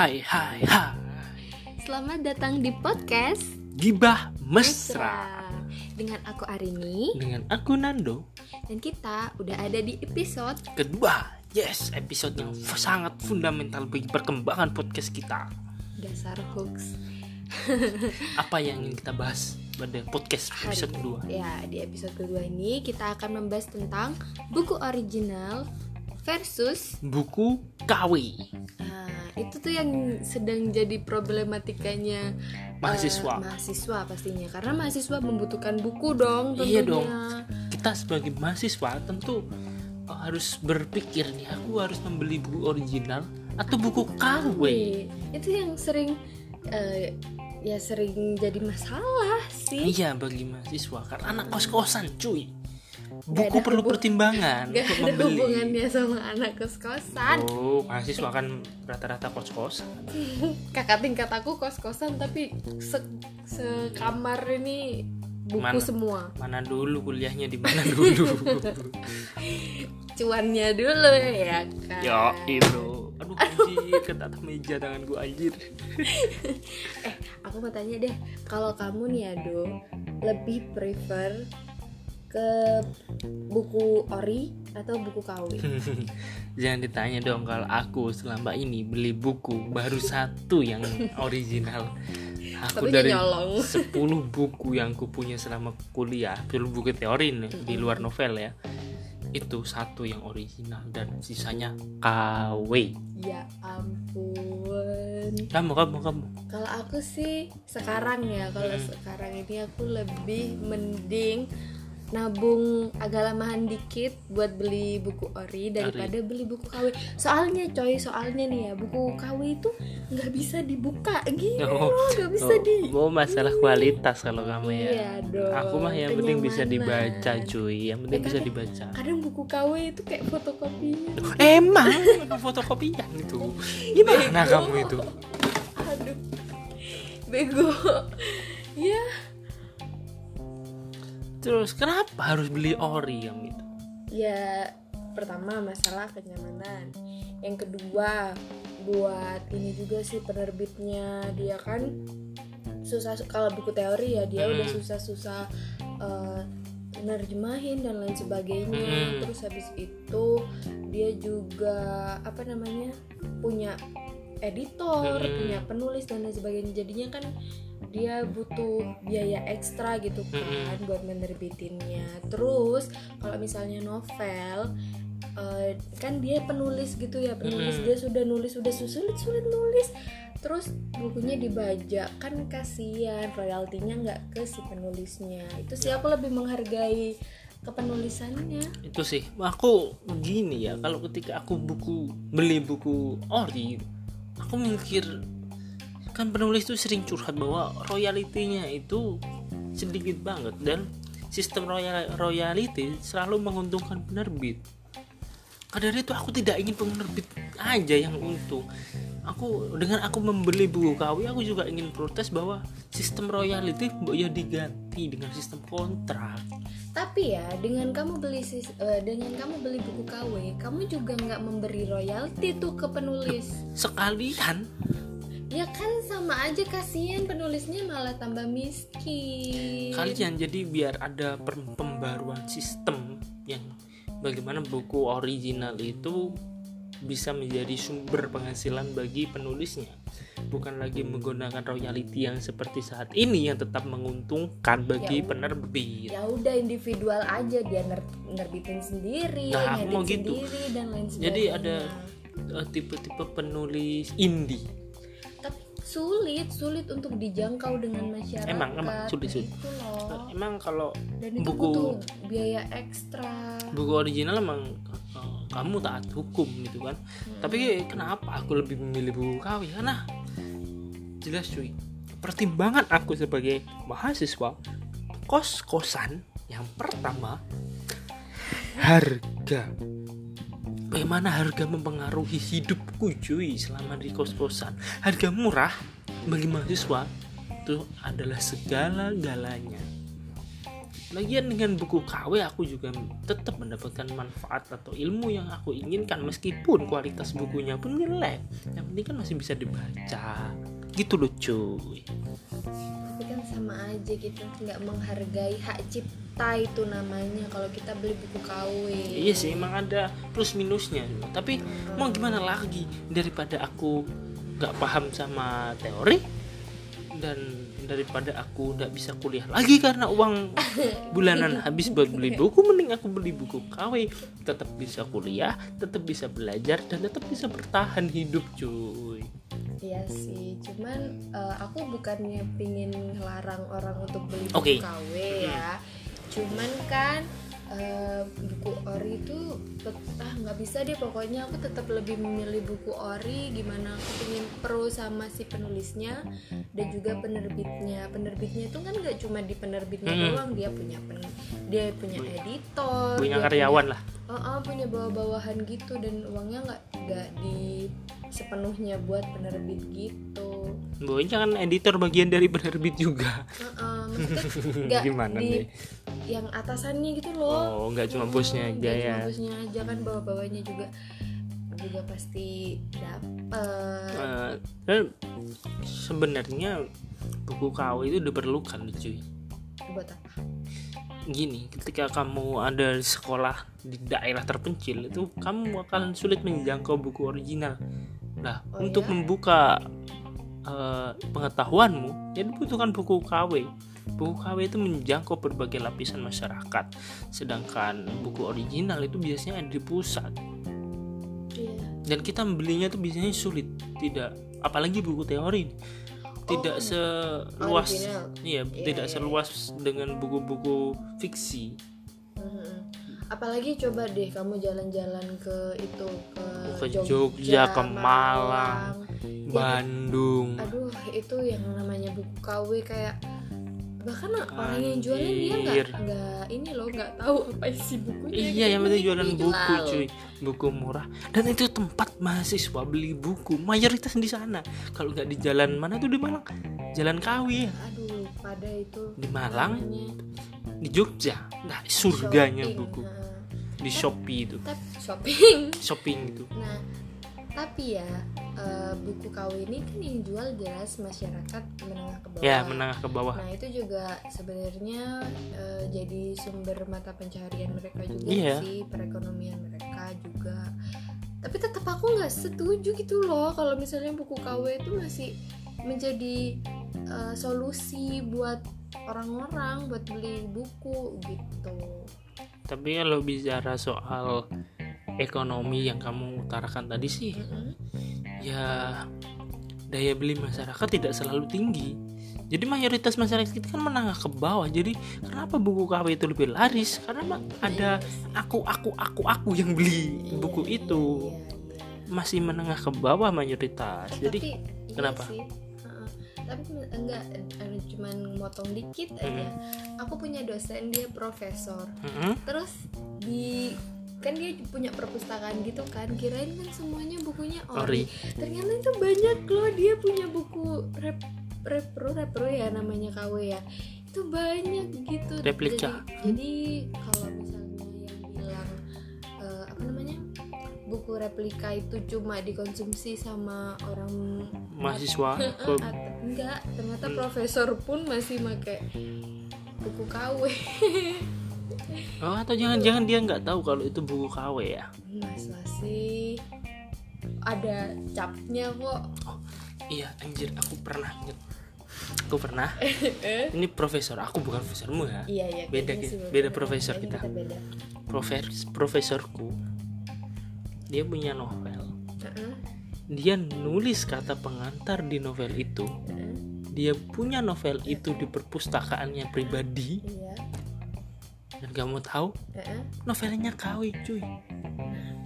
Hai hai hai. Selamat datang di podcast Gibah Mesra. Dengan aku Arini. Dengan aku Nando. Dan kita udah ada di episode Kedua. Yes episode yang sangat fundamental bagi perkembangan podcast kita. Dasar Hooks Apa yang ingin kita bahas pada podcast Hari episode kedua? Ya di episode kedua ini kita akan membahas tentang Buku original versus Buku KW Nah itu tuh yang sedang jadi problematikanya Mahasiswa. eh, Mahasiswa pastinya. Karena mahasiswa membutuhkan buku dong tentunya. Iya dong. Kita sebagai mahasiswa tentu uh, harus berpikir nih Aku harus membeli buku original atau buku KW Wih, Itu yang sering eh, Ya sering jadi masalah sih. Iya bagi mahasiswa. Karena anak kos-kosan cuy Buku ada perlu hubung- pertimbangan Gak untuk ada membeli. hubungannya sama anak kos-kosan Oh mahasiswa kan rata-rata kos-kosan. Kakak tingkat aku kos-kosan Tapi se sekamar ini buku Mana? semua. Mana dulu kuliahnya di mana dulu? Cuannya dulu ya kan? Ya itu. Aduh anjir kena atas meja tangan gua anjir. Eh aku mau tanya deh Kalau kamu nih Ado Lebih prefer ke buku ori atau buku KW Jangan ditanya dong kalau aku selama ini beli buku baru satu yang original. Aku Tapi dari nyolong. 10 buku yang ku punya selama kuliah Dulu buku teori nih, di luar novel ya Itu satu yang original dan sisanya KW Ya ampun. Kamu, kamu, kamu. Kalau aku sih sekarang ya, kalau Hmm. sekarang ini aku lebih mending nabung agak lamahan dikit buat beli buku ori daripada beli buku KW. Soalnya coy, soalnya nih ya buku KW itu nggak bisa dibuka gitu, Oh, nggak bisa Oh, di. mau masalah kualitas kalau kamu ya Iya dong. Aku mah yang penting bisa dibaca cuy Yang penting Eh, bisa dibaca Kadang buku KW itu kayak fotokopinya. Emang fotokopian itu Gimana Bego. kamu itu Aduh, bego. ya, Terus kenapa harus beli ori yang itu ya pertama masalah kenyamanan yang kedua buat ini juga sih penerbitnya dia kan susah kalau buku teori ya dia Hmm. udah susah-susah nerjemahin dan lain sebagainya Hmm. terus habis itu dia juga apa namanya punya editor Hmm. punya penulis dan lain sebagainya jadinya kan dia butuh biaya ekstra gitu kan Hmm. buat menerbitinnya. Terus kalau misalnya novel eh, kan dia penulis gitu ya penulis. Dia sudah nulis sudah sulit sulit nulis. Terus bukunya dibajak. Kan kasihan royaltinya nggak ke si penulisnya. Itu sih aku lebih menghargai kepenulisannya. Itu sih. Aku begini ya Kalau ketika aku buku Beli buku ori Aku mikir Kan penulis tuh sering curhat bahwa Royalitinya itu Sedikit banget Dan sistem royal royalty Selalu menguntungkan penerbit. Dari itu aku tidak ingin penerbit aja yang untung. Aku dengan aku membeli buku KW aku juga ingin protes bahwa sistem royalty mbok ya diganti dengan sistem kontrak. Tapi ya dengan kamu beli eh, dengan kamu beli buku KW kamu juga nggak memberi royalti tuh ke penulis. Sekalian ya kan sama aja kasihan penulisnya malah tambah miskin. Kalian jadi biar ada pembaruan sistem yang bagaimana buku original itu bisa menjadi sumber penghasilan bagi penulisnya. Bukan lagi menggunakan royalti yang seperti saat ini yang tetap menguntungkan bagi Ya, penerbit. ya udah individual aja dia ner- nerbitin sendiri Nah, mau gitu. sendiri dan lain sebagainya. jadi ada eh, tipe-tipe penulis indie sulit sulit untuk dijangkau dengan masyarakat. Emang, emang, sulit, sulit. gitu loh. Emang kalau dan itu buku- butuh biaya ekstra. buku original emang eh, kamu taat hukum gitu kan. Tapi kenapa aku lebih memilih buku KW karena jelas cuy. Pertimbangan aku sebagai mahasiswa kos kosan yang pertama harga bagaimana harga mempengaruhi hidupku cuy selama di kos kosan harga murah bagi mahasiswa itu adalah segala galanya lagian dengan buku KW aku juga tetap mendapatkan manfaat atau ilmu yang aku inginkan meskipun kualitas bukunya pun jelek yang penting kan masih bisa dibaca. Gitu loh cuy. Tapi kan sama aja gitu nggak menghargai hak cipta itu namanya kalau kita beli buku KW iya sih emang ada plus minusnya. Tapi mau gimana lagi daripada aku nggak paham sama teori? Dan daripada aku nggak bisa kuliah lagi karena uang bulanan habis buat beli buku mending aku beli buku KW tetap bisa kuliah tetap bisa belajar dan tetap bisa bertahan hidup cuy. Iya sih, cuman uh, aku bukannya pingin ngelarang orang untuk beli buku Oke. KW ya. Cuman kan uh, buku ori itu ah nggak bisa deh pokoknya aku tetap lebih memilih buku ori gimana aku pengen pro sama si penulisnya dan juga penerbitnya penerbitnya itu kan nggak cuma di penerbitnya Mm-mm. doang dia punya pen dia punya editor punya karyawan lah Oh, oh, punya bawah-bawahan gitu dan uangnya nggak nggak di sepenuhnya buat penerbit gitu. Boy jangan editor bagian dari penerbit juga maksudnya nggak Gimana di nih? yang atasannya gitu loh. oh nggak cuma bosnya aja nggak ya cuma bosnya aja kan bawah-bawahnya juga juga pasti dapet. Dan sebenarnya buku KW itu diperlukan cuy buat apa? gini ketika kamu ada di sekolah di daerah terpencil itu kamu akan sulit menjangkau buku original nah Oh, untuk ya? membuka eh, pengetahuanmu ya dibutuhkan buku KW buku KW itu menjangkau berbagai lapisan masyarakat. Sedangkan buku original itu biasanya ada di pusat. Iya. dan kita membelinya tuh biasanya sulit. Tidak apalagi buku teori. Tidak Oh, seluas original. iya Iya, tidak iya, seluas dengan buku-buku fiksi. Apalagi coba deh kamu jalan-jalan ke itu ke, Ke Jogja, ke Malang, Ya, Bandung. Aduh itu yang namanya buku KW kayak bahkan orang yang jualnya dia Anjir. nggak nggak ini loh nggak tahu apa isi bukunya iya yang penting jualan buku jual. cuy. Buku murah. Dan itu tempat mahasiswa beli buku. Mayoritas di sana. Kalau nggak di jalan mana tuh di Malang? Jalan Kawi ya aduh pada itu. Di Malang? Namanya. Di Jogja. Nah surganya shopping, buku. nah. di Shopee itu. Tapi shopping. Shopping itu nah tapi ya eh, buku KW ini kan yang jual jelas masyarakat menengah ke bawah ya menengah ke bawah Nah itu juga sebenarnya eh, jadi sumber mata pencaharian mereka juga Iya. sih perekonomian mereka juga. Tapi tetap aku nggak setuju gitu loh kalau misalnya buku KW itu masih menjadi eh, solusi buat orang-orang buat beli buku gitu. tapi kalau bicara soal ekonomi yang kamu utarakan tadi sih Mm-mm. ya daya beli masyarakat tidak selalu tinggi. Jadi mayoritas masyarakat kita kan menengah ke bawah. Jadi kenapa buku KW itu lebih laris? Karena ada aku aku aku aku yang beli buku Iya, itu. Iya, iya. masih menengah ke bawah mayoritas. Jadi tapi iya kenapa? sih. Tapi enggak cuman motong dikit aja. Aku punya dosen dia profesor. Terus di kan dia punya perpustakaan gitu kan kirain kan semuanya bukunya ori, Ori. ternyata itu banyak loh dia punya buku rep repro repro ya namanya KW ya itu banyak gitu Replika. jadi, jadi kalau misalnya yang bilang eh, apa namanya buku replika itu cuma dikonsumsi sama orang mahasiswa atau- enggak ternyata Hmm. profesor pun masih pakai buku KW oh atau jangan-jangan dia nggak tahu kalau itu buku KW ya? Masa sih ada capnya kok. Iya anjir aku pernah inget aku pernah. Ini profesor aku bukan profesormu ya. Iya iya Beda sih beda profesor Kayaknya kita. beda. Profes- profesorku dia punya novel. Dia nulis kata pengantar di novel itu. Dia punya novel itu di perpustakaannya pribadi. Iya dan kamu tahu heeh. novelnya KW cuy.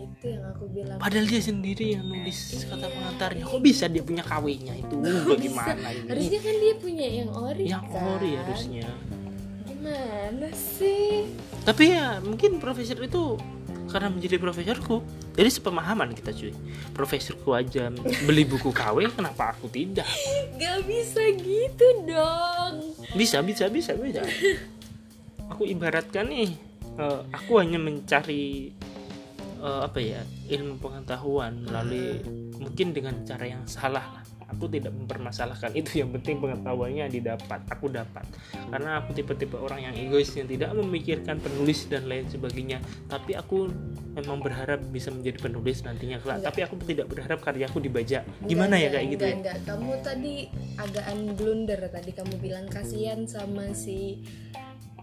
Itu yang aku bilang. Padahal dia sendiri yang nulis kata pengantarnya. Kok bisa dia punya KW-nya itu? Bagaimana ini? Harusnya kan dia punya yang ori yang kan? ori harusnya. Gimana sih? Tapi ya mungkin profesor itu karena menjadi profesorku jadi sepemahaman kita cuy. Profesorku aja beli buku KW kenapa aku tidak? Gak bisa gitu dong. Bisa bisa bisa bisa aku ibaratkan nih eh, aku hanya mencari eh, apa ya ilmu pengetahuan melalui mungkin dengan cara yang salah lah aku tidak mempermasalahkan itu yang penting pengetahuannya didapat aku dapat karena aku tipe-tipe orang yang egois yang tidak memikirkan penulis dan lain sebagainya tapi aku memang berharap bisa menjadi penulis nantinya kelak Enggak. tapi aku tidak berharap karyaku dibaca gimana ya Enggak, kayak gitu enggak, ya? enggak. kamu tadi agaan blunder tadi kamu bilang kasihan sama si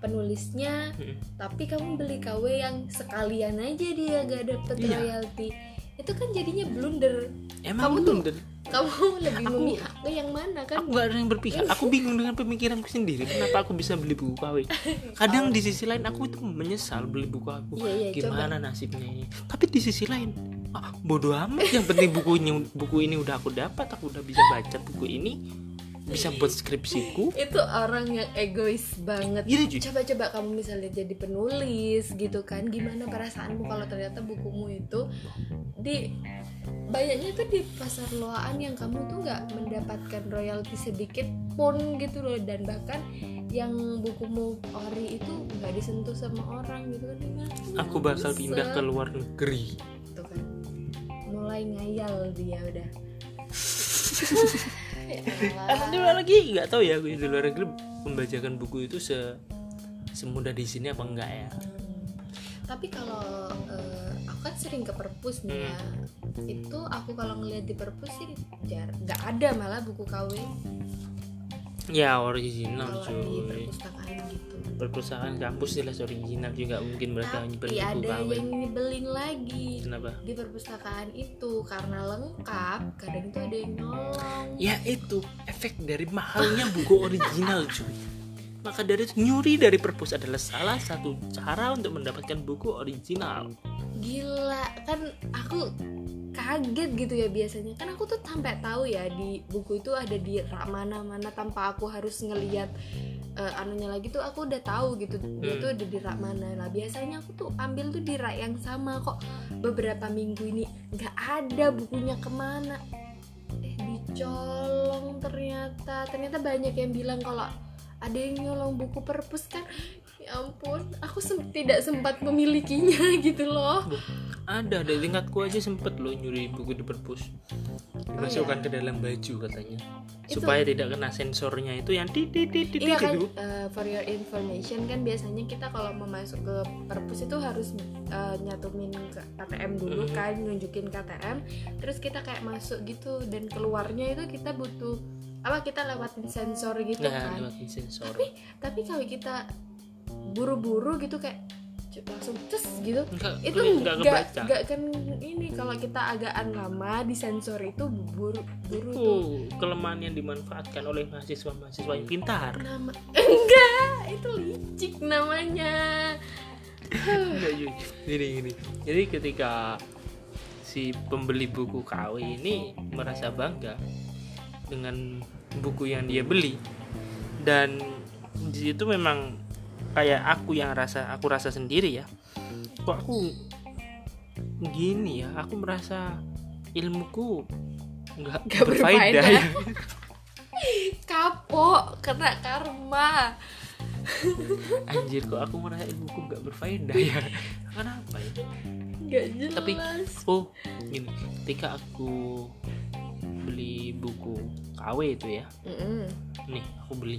penulisnya Mm-mm. tapi kamu beli KW yang sekalian aja dia gak dapet Iya. royalti. Itu kan jadinya blunder. Emang Kamu tuh- blunder? kamu lebih Aku- memihak ke yang mana kan? Aku gak ada yang berpihak. Aku bingung dengan pemikiranku sendiri. Kenapa aku bisa beli buku KW kadang di sisi lain aku itu menyesal beli buku aku. Iya, iya, gimana nasibnya ini? Tapi di sisi lain ah, bodoh amat. Yang penting bukunya buku ini udah aku dapat aku udah bisa baca buku ini bisa buat skripsiku. Itu orang yang egois banget. Ji. coba-coba kamu misalnya jadi penulis gitu kan gimana perasaanmu kalau ternyata bukumu itu di banyaknya tuh di pasar loaan yang kamu tuh nggak mendapatkan royalti sedikit pun gitu loh. Dan bahkan yang bukumu ori itu nggak disentuh sama orang gitu kan. Gimana? Aku bakal Bisa. pindah ke luar negeri. Tuh kan. Mulai ngayal dia udah Ya luar lagi nggak tahu ya di luar negeri membacakan buku itu se semudah di sini apa enggak ya? Tapi kalau eh, aku kan sering ke perpus nih ya. Itu aku kalau ngeliat di perpus sih jar nggak ada malah buku KW ya original kalau di cuy. perpustakaan gitu perpustakaan kampus jelas original juga mungkin mereka tapi nyimpen buku ada yang nyebelin lagi kenapa? di perpustakaan itu karena lengkap kadang itu ada yang nolong. Ya itu efek dari mahalnya buku original cuy. Maka dari itu nyuri dari perpus adalah salah satu cara untuk mendapatkan buku original. Gila kan aku kaget gitu ya biasanya. Kan aku tuh sampai tahu ya di buku itu ada di rak mana mana tanpa aku harus ngeliat eh, anunya lagi tuh aku udah tahu gitu. Dia tuh ada di rak mana. Lah biasanya aku tuh ambil tuh di rak yang sama kok. Beberapa minggu ini nggak ada bukunya ke mana. Eh dicolong ternyata. Ternyata banyak yang bilang kalau ada yang nyolong buku perpus kan ya ampun aku sem- tidak sempat memilikinya gitu loh. Ada di tingkatku aja sempet loh nyuri buku di perpus. Dimasukkan ke dalam baju katanya. Itu- supaya tidak kena sensornya itu yang titit titit Iya kan, uh, for your information kan biasanya kita kalau mau masuk ke perpus itu harus uh, nyatumin ke KTM dulu Mhm. kan, nunjukin KTM, terus kita kayak masuk gitu dan keluarnya itu kita butuh apa kita lewatin sensor gitu nah kan. lewatin sensor. Tapi tapi kalau kita buru-buru gitu kayak langsung cus gitu. Enggak itu enggak nggak kebaca nggak kan ini kalau kita agaan lama di sensor itu buru buru itu tuh. kelemahan yang dimanfaatkan oleh mahasiswa-mahasiswa yang pintar. Nama enggak itu licik namanya. Enggak, gini gini. Jadi ketika si pembeli buku KW ini merasa bangga dengan buku yang dia beli dan di situ memang kayak aku yang rasa aku rasa sendiri ya. Kok aku gini ya? Aku merasa ilmuku nggak Nggak berfaedah. ya kapok kena karma. Anjir kok aku merasa ilmuku nggak berfaedah ya? Kenapa ya? Nggak jelas. Tapi aku gini ketika aku beli buku KW itu ya. Mm-mm. nih aku beli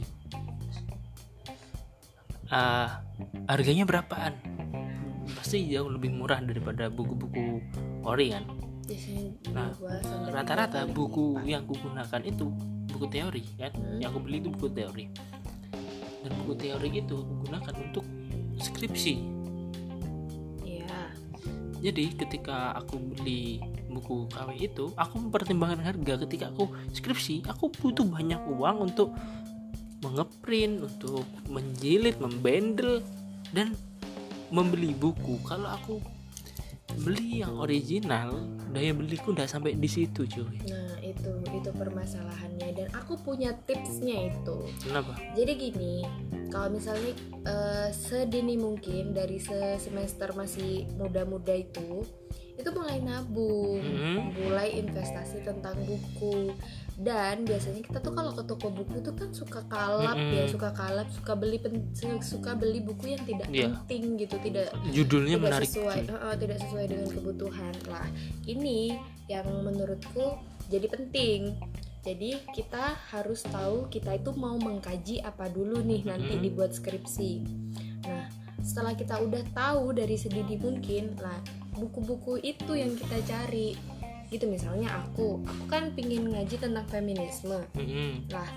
Ah, harganya berapaan? Pasti jauh lebih murah daripada buku-buku ori kan? Nah, rata-rata buku yang kugunakan itu buku teori kan? Hmm. yang aku beli itu buku teori. Dan buku teori itu aku gunakan untuk skripsi. Iya. Jadi ketika aku beli buku KW itu, aku mempertimbangkan harga. Ketika aku skripsi, aku butuh banyak uang untuk mengeprint, untuk menjilid, membendel dan membeli buku. Kalau aku beli yang original, daya beliku udah sampai di situ, cuy. nah itu itu permasalahannya dan aku punya tipsnya itu Kenapa? jadi gini kalau misalnya eh, sedini mungkin dari se semester masih muda-muda itu itu mulai nabung Mhm. mulai investasi tentang buku dan biasanya kita tuh kalau ke toko buku tuh kan suka kalap Mm-mm. ya suka kalap suka beli pen- suka beli buku yang tidak Iya. penting gitu tidak judulnya tidak menarik sesuai eh, tidak sesuai dengan kebutuhan lah ini yang menurutku jadi penting jadi kita harus tahu kita itu mau mengkaji apa dulu nih nanti Mm-mm. dibuat skripsi nah setelah kita udah tahu dari sedini mungkin lah buku-buku itu yang kita cari. Gitu misalnya aku aku kan pingin ngaji tentang feminisme. Mm-mm. lah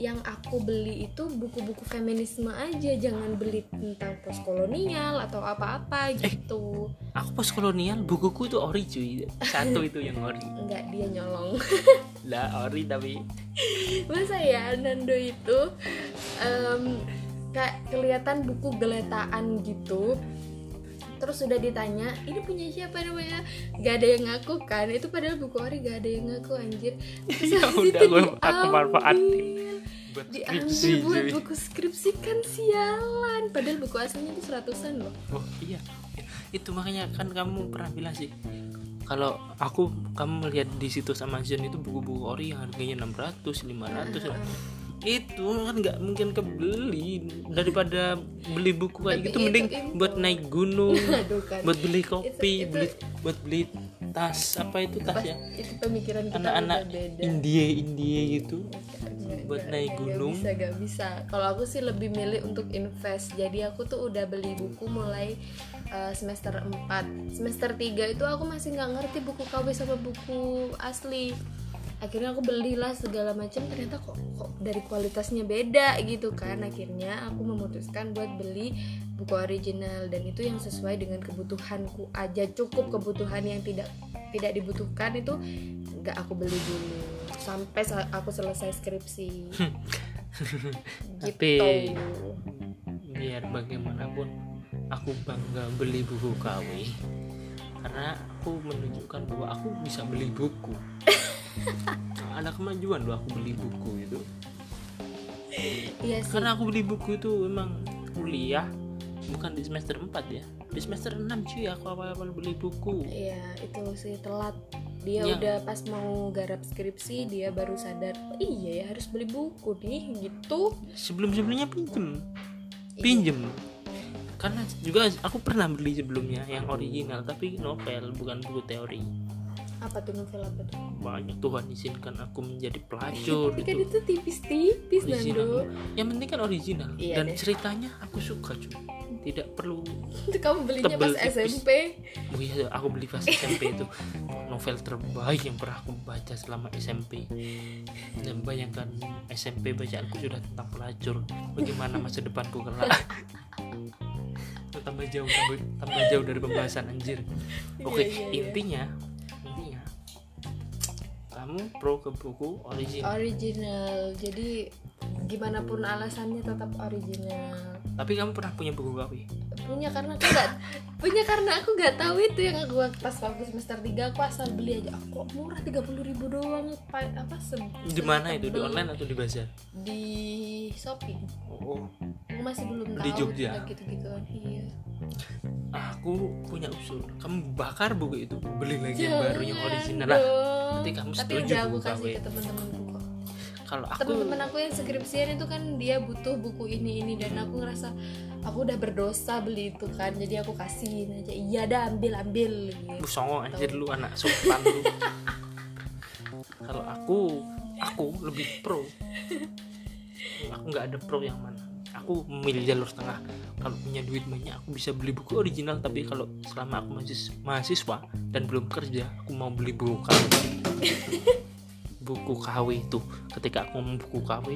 yang aku beli itu buku-buku feminisme aja jangan beli tentang postkolonial atau apa-apa gitu. aku pas kolonial bukuku itu ori cuy. Satu itu yang ori. Enggak dia nyolong. Lah ori tapi masa ya Nando itu em, kayak kelihatan buku geletaan gitu terus sudah ditanya ini punya siapa namanya? Gak ada yang ngaku kan? Itu padahal buku ori gak ada yang ngaku anjir. Terus ya udah gue aku diambil. manfaatin buat diambil skripsi buat cuy. buku skripsi kan sialan. Padahal buku aslinya itu seratusan loh. Oh iya. Itu makanya kan kamu pernah bilang sih kalau aku kamu melihat di situs Amazon itu buku-buku ori yang harganya 600 500 itu kan nggak mungkin kebeli. Daripada beli buku kayak Tapi gitu itu mending info. buat naik gunung aduh kan. buat beli kopi itu- beli buat beli tas. Apa itu tas ya? Itu pemikiran kita anak-anak India India gitu. Nggak- buat nggak- naik gunung. bisa gak bisa. Kalau aku sih lebih milih untuk invest. Jadi aku tuh udah beli buku mulai uh, semester 4 semester 3 itu aku masih nggak ngerti buku KW sama buku asli akhirnya aku belilah segala macam ternyata kok kok dari kualitasnya beda gitu kan. Akhirnya aku memutuskan buat beli buku original dan itu yang sesuai dengan kebutuhanku aja. Cukup kebutuhan yang tidak tidak dibutuhkan itu nggak aku beli dulu. Sampai sa- aku selesai skripsi. Tapi- gitu. biar bagaimanapun aku bangga beli buku KW karena aku menunjukkan bahwa aku bisa beli buku ada kemajuan loh aku beli buku itu. Iya sih. Karena aku beli buku itu emang kuliah bukan di semester 4 ya. Di semester 6 cuy aku awal-awal beli buku. Iya itu sih telat. Dia Ya. udah pas mau garap skripsi dia baru sadar "Oh, iya ya harus beli buku nih gitu. Sebelum-sebelumnya pinjem. Iya. pinjem. Karena juga aku pernah beli sebelumnya yang original tapi novel bukan buku teori apa tuh novel apa tuh? Banyak Tuhan izinkan aku menjadi pelacur tapi kan gitu. itu tipis-tipis Nando. Yang penting kan original. Iya dan deh. ceritanya aku suka cuy. Tidak perlu itu kamu belinya Tebel pas tipis. SMP oh iya aku beli pas SMP itu. Novel terbaik yang pernah aku baca selama SMP dan bayangkan SMP bacaanku sudah tentang pelacur. Bagaimana masa depanku kelak? Tambah jauh tambah, tambah jauh dari pembahasan anjir. Oke Iya, iya, iya. intinya kamu pro ke buku original. Original. Jadi gimana pun alasannya tetap original. Tapi kamu pernah punya buku KW punya karena aku nggak punya karena aku nggak tahu itu yang aku pas waktu semester 3 aku asal beli aja. Aku kok murah? 30.000 ribu doang pa- apa se di mana itu? Di online atau di bazar? Di Shopee. Oh. Aku masih belum tahu Di Jogja? gitu gituan iya aku punya usul. Kamu bakar buku itu beli lagi yang baru yang original lah. Nanti kamu tapi setuju udah aku kasih ke teman-temanku kok. Kalau aku teman-teman aku yang skripsian itu kan dia butuh buku ini ini dan aku ngerasa aku udah berdosa beli itu kan. Jadi aku kasihin aja. Iya dah ambil ambil. Gitu. Songo anjir lu anak sultan lu. Kalau aku aku lebih pro. Aku nggak ada pro yang mana aku memilih jalur tengah kalau punya duit banyak aku bisa beli buku original. Tapi kalau selama aku masih mahasiswa dan belum kerja aku mau beli buku KW buku KW itu. Ketika aku ngomong buku KW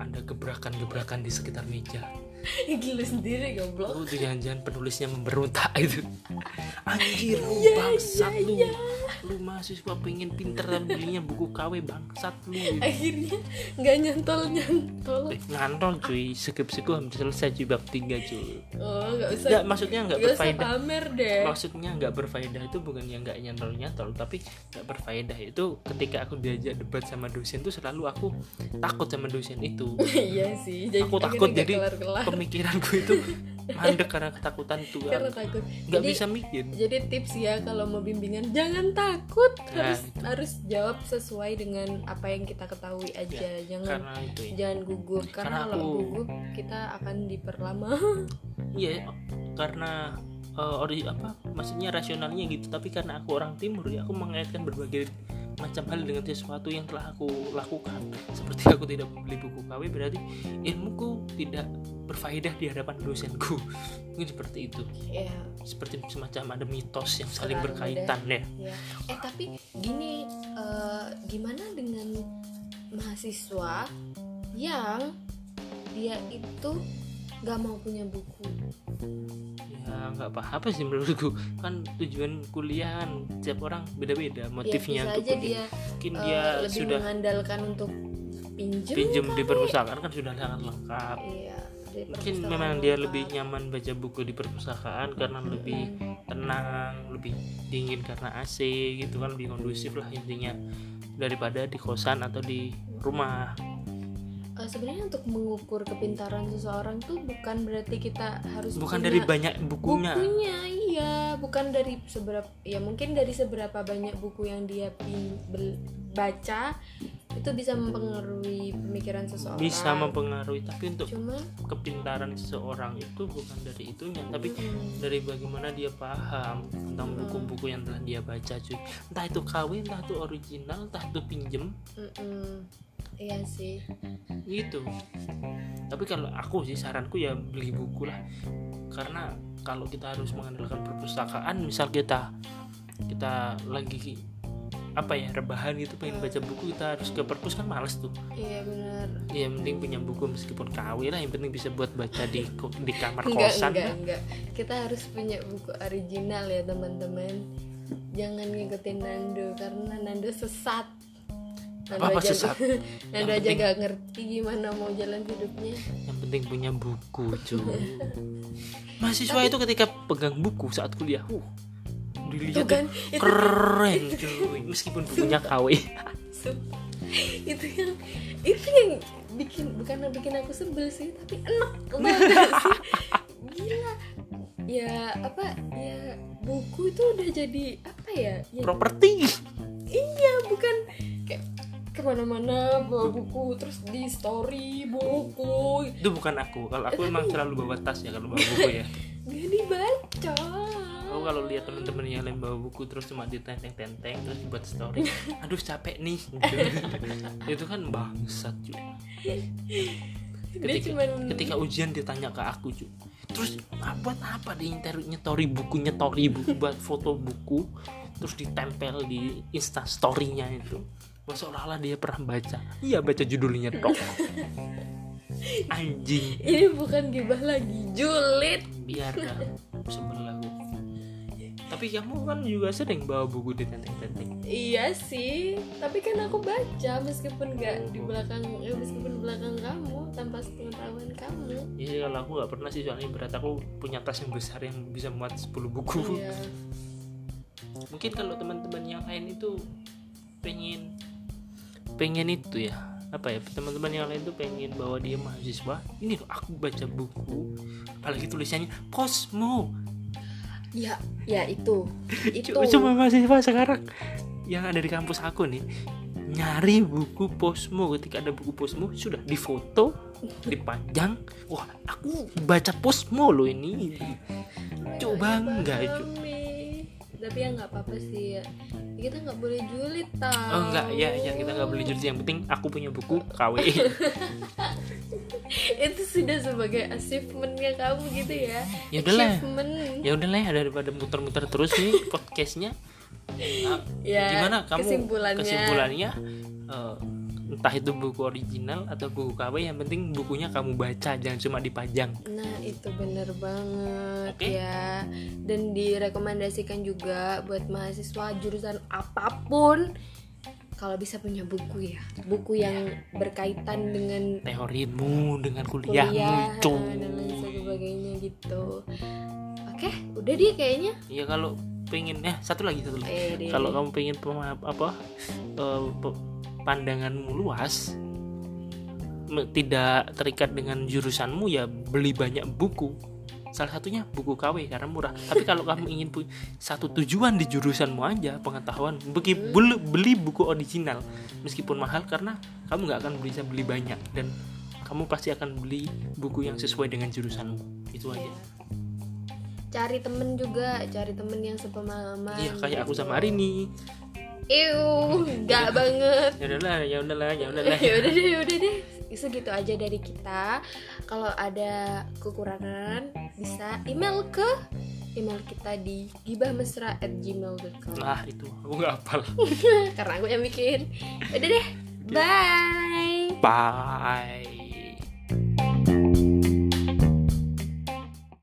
ada gebrakan-gebrakan di sekitar meja. Gila sendiri goblok. Oh, jangan-jangan penulisnya memberontak itu. Anjir, lu Iya, bangsat lu. Lu mahasiswa pengen pinter tapi belinya buku KW bangsat lu. gitu. akhirnya nggak nyantol nyantol Eh, ngantol cuy, skripsiku hampir selesai cuy bab 3 cuy. oh nggak usah Enggak, maksudnya enggak nggak usah berfaedah. pamer deh Maksudnya nggak berfaedah itu bukan yang nggak nyantol-nyantol, tapi nggak berfaedah itu ketika aku diajak debat sama dosen tuh selalu aku takut sama dosen itu. iya sih jadi aku takut nggak jadi kelar-kelar. pemikiranku itu mandek karena ketakutan tuh karena takut. Nggak Jadi- bisa mikir. jadi tips ya kalau mau bimbingan jangan takut. Nah. harus harus jawab sesuai dengan apa yang kita ketahui aja. Jangan karena itu ya. jangan gugup karena, Karena kalau aku- gugup kita akan diperlama. Iya karena eh, ori apa maksudnya rasionalnya gitu. Tapi karena aku orang timur ya aku mengaitkan berbagai macam hal dengan sesuatu yang telah aku lakukan. Seperti aku tidak membeli buku KW berarti ilmuku tidak berfaedah di hadapan dosenku. Mungkin seperti itu. Ya seperti semacam ada mitos yang saling berkaitan ya. Ya eh tapi gini eh, gimana dengan mahasiswa yang dia itu nggak mau punya buku. Ya nggak apa-apa sih menurutku. Kan tujuan kuliah kan setiap orang beda-beda motifnya ya, bisa untuk aja dia mungkin eh, dia lebih sudah mengandalkan untuk pinjem pinjem di perpustakaan kan sudah sangat lengkap. Iya mungkin memang dia lengkap. lebih nyaman baca buku di perpustakaan karena lebih tenang lebih dingin karena AC gitu kan lebih kondusif lah intinya daripada di kosan atau di rumah sebenarnya untuk mengukur kepintaran seseorang tuh bukan berarti kita harus bukan punya dari banyak bukunya. bukunya iya. Bukan dari seberapa ya mungkin dari seberapa banyak buku yang dia pin, bel- baca itu bisa mempengaruhi pemikiran seseorang. Bisa mempengaruhi tapi untuk cuma kepintaran seseorang itu bukan dari itunya tapi mm, dari bagaimana dia paham tentang buku-buku yang telah dia baca cuy. Entah itu KW entah itu original entah itu pinjem. Mm-mm. Iya sih. Gitu. Tapi kalau aku sih saranku ya beli buku lah. Karena kalau kita harus mengandalkan perpustakaan misal kita kita lagi apa ya rebahan gitu pengen baca buku kita harus ke perpus kan males tuh. Iya benar. Ya yang penting punya buku meskipun KW lah yang penting bisa buat baca di di kamar enggak kosan enggak enggak. Kita harus punya buku original ya teman-teman. Jangan ngikutin Nando karena Nando sesat Nando Apa-apa aja sesat? Nando aja penting- gak ngerti gimana mau jalan hidupnya. Yang penting punya buku cuy mahasiswa itu ketika pegang buku saat kuliah uh itu dilihat kan itu keren cuy meskipun bukunya KW itu yang itu yang bikin bukan yang bikin aku sebel sih tapi enak banget sih. Gila. Ya apa ya buku itu udah jadi apa ya, ya properti. Iya bukan ke mana-mana bawa buku terus di story buku. Itu bukan aku. Kalau aku emang selalu bawa tas ya kalau bawa buku ya. Nggak dibaca. Aku kalau lihat temen-temen yang lain bawa buku terus cuma ditenteng-tenteng terus dibuat story aduh capek nih. Itu kan bangsat cuy dia ketika, cuman ketika ujian ditanya ke aku cuy terus ah, buat apa dia nyetor nyetori buku nyetori buku buat foto buku terus ditempel di insta storynya itu Wah, seolah-olah dia pernah baca. Iya baca judulnya dong. Anjing. Ini bukan gibah lagi julid. Biar dah sebel aku tapi kamu kan juga sering bawa buku di tenteng-tenteng iya sih tapi kan aku baca meskipun nggak di belakang eh, meskipun di belakang kamu tanpa sepengetahuan kamu. Iya kalau aku nggak pernah sih soalnya berat aku punya tas yang besar yang bisa muat 10 buku. Iya. Mungkin kalau teman-teman yang lain itu pengen pengen itu ya. Apa ya teman-teman yang lain tuh pengen bawa dia mahasiswa. Ini loh aku baca buku apalagi tulisannya posmo. Ya ya itu. Itu. Cu- cuma mahasiswa sekarang. Yang ada di kampus aku nih nyari buku posmo. Ketika ada buku posmo sudah difoto dipajang. Wah aku baca posmo loh ini. Coba enggak Pahami. Tapi ya nggak apa-apa sih. Ya. kita nggak boleh julid tau. Oh enggak ya ya kita nggak beli jurus yang penting aku punya buku KW itu sudah sebagai achievementnya kamu gitu ya. Ya udahlah. Ya udahlah ya daripada muter-muter terus nih podcastnya. Ah, Ya, gimana kamu? kesimpulannya. kesimpulannya eh, entah itu buku original atau buku KW yang penting bukunya kamu baca jangan cuma dipajang. Nah itu bener banget Oke. ya. Dan direkomendasikan juga buat mahasiswa jurusan apa pun Kalau bisa punya buku ya. Buku yang berkaitan dengan teorimu dengan kuliahmu kuliah cuy dan lain sebagainya gitu. Oke udah deh kayaknya. Ya kalau pengen eh satu lagi satu lagi. Deh. kalau kamu pengen apa pe- pandanganmu luas tidak terikat dengan jurusanmu ya beli banyak buku. Salah satunya buku KW karena murah. Tapi kalau kamu ingin punya satu tujuan di jurusanmu aja pengetahuan beli, beli, beli buku original meskipun mahal karena kamu nggak akan bisa beli banyak dan kamu pasti akan beli buku yang sesuai dengan jurusanmu. Itu aja. Cari temen juga cari temen yang sepemahaman iya kayak aku sama Arini Ew, enggak banget. Ya udahlah ya udahlah ya udahlah. Ya udah deh ya udah deh. Segitu aja dari kita. Kalau ada kekurangan bisa email ke email kita di gibahmesra@gmail.com nah itu. Aku nggak hafal. Karena aku yang bikin. Udah deh. Bye. Bye